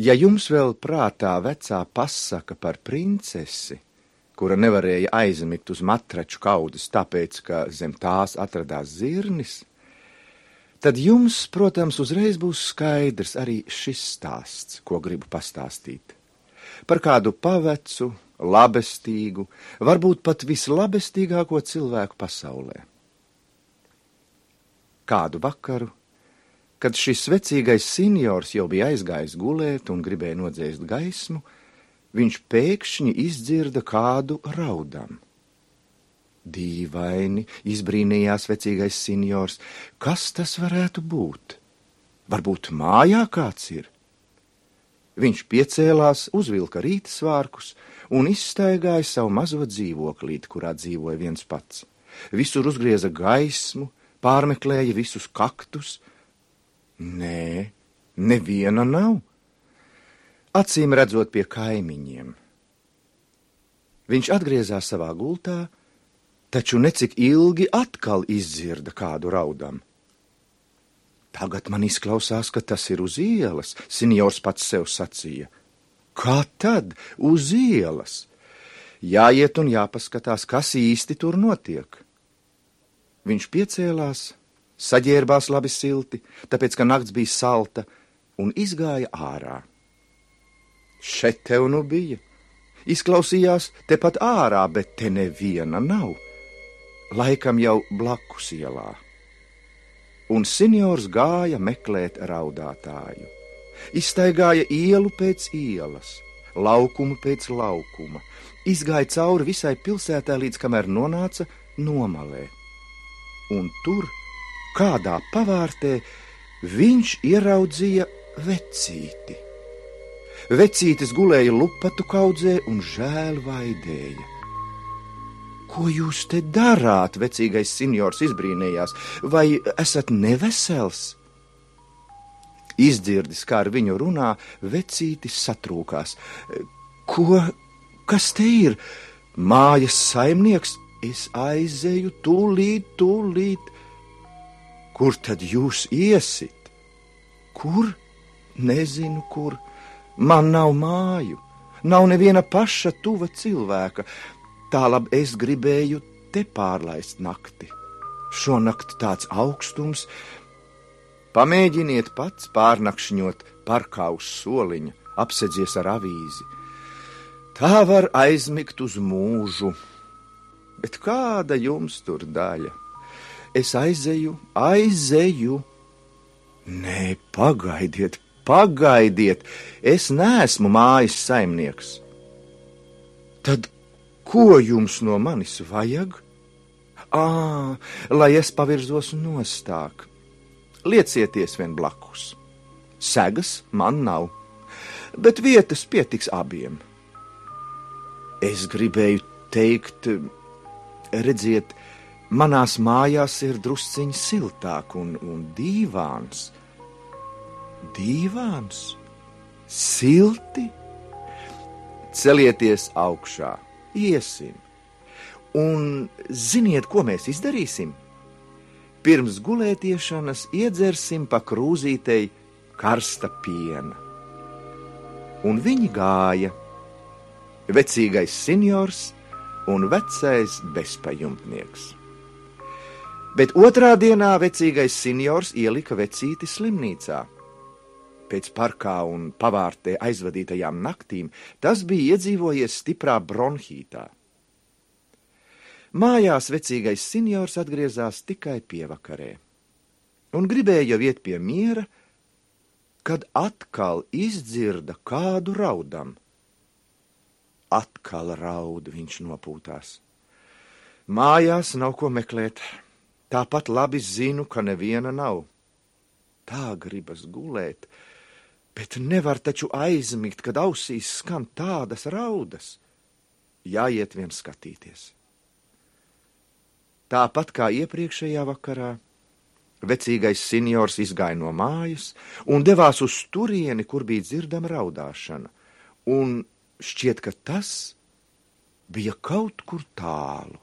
Ja jums vēl prātā vecā pasaka par princesi, kura nevarēja aizmigt uz matraču kaudas, tāpēc, ka zem tās atradās zirnis, tad jums, protams, uzreiz būs skaidrs arī šis stāsts, ko gribu pastāstīt. Par kādu pavecu, labestīgu, varbūt pat vislabestīgāko cilvēku pasaulē. Kādu vakaru Kad šis vecīgais seniors jau bija aizgājis gulēt un gribēja nodzēst gaismu, viņš pēkšņi izdzirda kādu raudam. Dīvaini, izbrīnījās vecīgais seniors, kas tas varētu būt? Varbūt mājā kāds ir? Viņš piecēlās, uzvilka rīta svārkus un izstaigāja savu mazo dzīvoklīti, kurā dzīvoja viens pats. Visur uzgrieza gaismu, pārmeklēja visus kaktus, Nē, neviena nav. Acīm redzot pie kaimiņiem. Viņš atgriezās savā gultā, taču necik ilgi atkal izdzirda kādu raudam. Tagad man izklausās, ka tas ir uz ielas, seniors pats sev sacīja. Kā tad uz ielas? Jāiet un jāpaskatās, kas īsti tur notiek. Viņš piecēlās, saģērbās labi silti, tāpēc, ka nakts bija salta, un izgāja ārā. Šeit tev nu bija. Izklausījās tepat ārā, bet te neviena nav. Laikam jau blakus ielā. Un seniors gāja meklēt raudātāju. Izstaigāja ielu pēc ielas, laukumu pēc laukuma, izgāja cauri visai pilsētā, līdz kamēr nonāca nomalē. Un tur kādā pavārtē viņš ieraudzīja vecīti. Vecītis gulēja lupatu kaudzē un žēl vaidēja. Ko jūs te darāt? Vecīgais seniors izbrīnījās. Vai esat nevesels? Izdzirdis, kā ar viņu runā, vecītis satrūkās. Ko, kas te ir? Mājas saimnieks, es aizēju tūlīt, tūlīt. Kur tad jūs iesit? Kur? Nezinu, kur. Man nav māju, nav neviena paša tuva cilvēka. Tālāk es gribēju te pārlaist nakti. Šonakt tāds augstums. Pamēģiniet pats pārnakšņot parkā uz soliņa, apsedzies ar avīzi. Tā var aizmigt uz mūžu, bet kāda jums tur daļa? Es aizeju, aizeju. Nē, pagaidiet, pagaidiet, es neesmu mājas saimnieks. Tad ko jums no manis vajag? Ā, lai es pavirzos nostāk. Liecieties vien blakus. Segas man nav, bet vietas pietiks abiem. Es gribēju teikt, redziet, manās mājās ir drusciņš siltāk un, un dīvāns. Dīvāns, silti, celieties augšā, iesim. Un ziniet, ko mēs izdarīsim? Pirms gulētiešanas iedzersim pa krūzītei karsta piena. Un viņi gāja, vecīgais seniors un vecais bezpajumtnieks bet otrā dienā vecīgais seniors ielika vecīti slimnīcā. Pēc parkā un pavārtē aizvadītajām naktīm tas bija iedzīvojies stiprā bronhītā. Mājās vecīgais seniors atgriezās tikai pievakarē un gribēja jau iet pie miera, kad atkal izdzirda kādu raudam. Atkal raud viņš nopūtās. Mājās nav ko meklēt. Tāpat labi zinu, ka neviena nav. Tā gribas gulēt, bet nevar taču aizmigt, kad ausīs skan tādas raudas. Jāiet vien skatīties. Tāpat kā iepriekšējā vakarā, vecīgais seniors izgāja no mājas un devās uz turieni, kur bija dzirdama raudāšana, un šķiet, ka tas bija kaut kur tālu.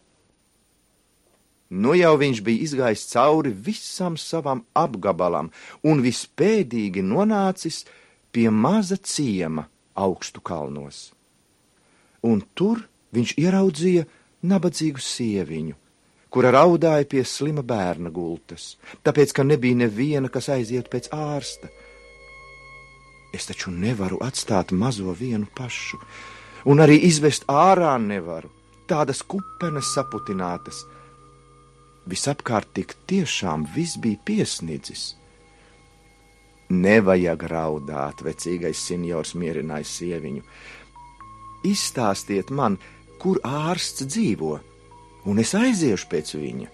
Nu jau viņš bija izgājis cauri visam savam apgabalam un vispēdīgi nonācis pie maza ciema augstu kalnos. Un tur viņš ieraudzīja nabadzīgu sieviņu, kura raudāja pie slima bērna gultas, tāpēc, ka nebija neviena, kas aizietu pēc ārsta. Es taču nevaru atstāt mazo vienu pašu, un arī izvest ārā nevaru, tādas kupenes saputinātas. Visapkārt tik tiešām viss bija piesnidzis. Nevajag raudāt, vecīgais seniors mierināja sieviņu. Izstāstiet man, kur ārsts dzīvo, un es aiziešu pēc viņa.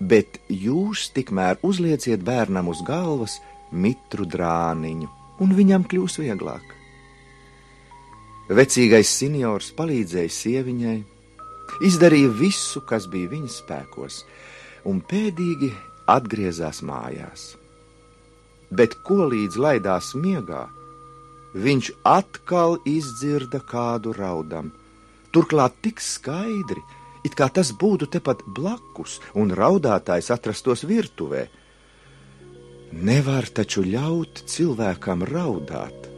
Bet jūs tikmēr uzlieciet bērnam uz galvas mitru drāniņu, un viņam kļūs vieglāk. Vecīgais seniors palīdzēja sieviņai, izdarīja visu, kas bija viņa spēkos, un pēdīgi atgriezās mājās bet ko līdz laidās miegā, viņš atkal izdzirda kādu raudam. Turklāt tik skaidri, it kā tas būtu tepat blakus un raudātājs atrastos virtuvē. Nevar taču ļaut cilvēkam raudāt.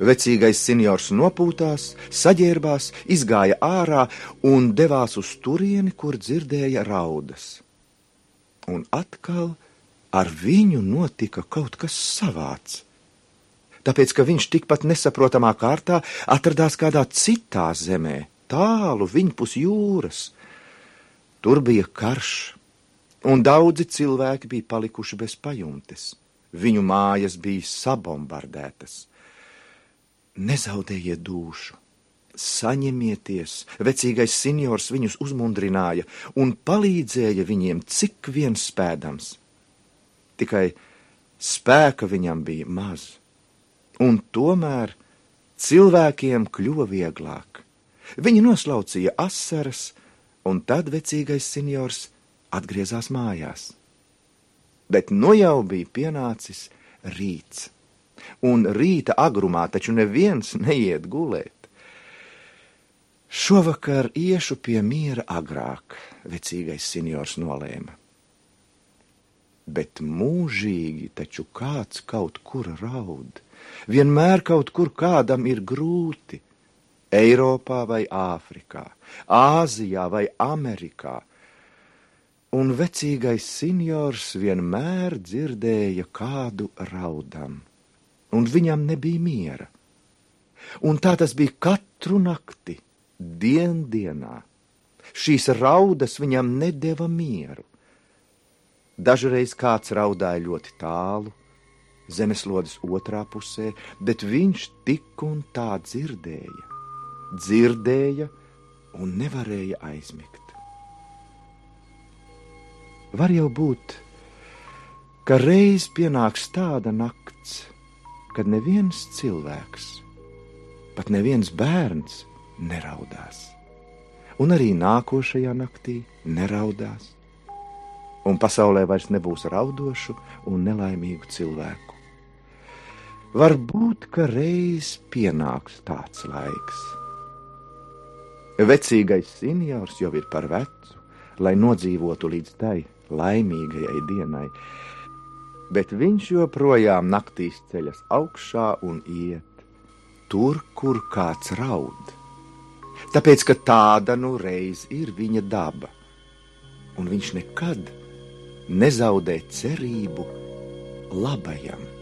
Vecīgais seniors nopūtās, saģērbās, izgāja ārā un devās uz turieni, kur dzirdēja raudas. Un atkal ar viņu notika kaut kas savāds. Tāpēc, ka viņš tikpat nesaprotamā kārtā atradās kādā citā zemē, tālu viņpus jūras. Tur bija karš, un daudzi cilvēki bija palikuši bez pajumtes. Viņu mājas bija sabombardētas. Nezaudējiet dušu, saņemieties, vecīgais seniors viņus uzmundrināja un palīdzēja viņiem cik vien spēdams tikai spēka viņam bija maz. Un tomēr cilvēkiem kļuva vieglāk. Viņi noslaucīja asaras, un tad vecīgais seniors atgriezās mājās. Bet nu jau bija pienācis rīts, un rīta agrumā taču neviens neiet gulēt. Šovakar iešu pie miera agrāk, vecīgais seniors nolēma bet mūžīgi taču kāds kaut kur raud. Vienmēr kaut kur kādam ir grūti. Eiropā vai Āfrikā, Āzijā vai Amerikā. Un vecīgais seniors vienmēr dzirdēja kādu raudam, un viņam nebija miera. Un tā tas bija katru nakti, dien dienā. Šīs raudas viņam nedeva mieru. Dažreiz kāds raudāja ļoti tālu, zemeslodes otrā pusē, bet viņš tik un tā dzirdēja, dzirdēja un nevarēja aizmigt. Var jau būt, ka reiz pienāks tāda nakts, kad neviens cilvēks, pat neviens bērns neraudās, un arī nākošajā naktī neraudās un pasaulē vairs nebūs raudošu un nelaimīgu cilvēku. Varbūt, ka reiz pienāks tāds laiks. Vecīgais seniors jau ir par vecu, lai nodzīvotu līdz tai laimīgajai dienai, bet viņš joprojām naktīs ceļas augšā un iet tur, kur kāds raud. Tāpēc, ka tāda nu reiz ir viņa daba, un viņš nekad nezaudē cerību labajam.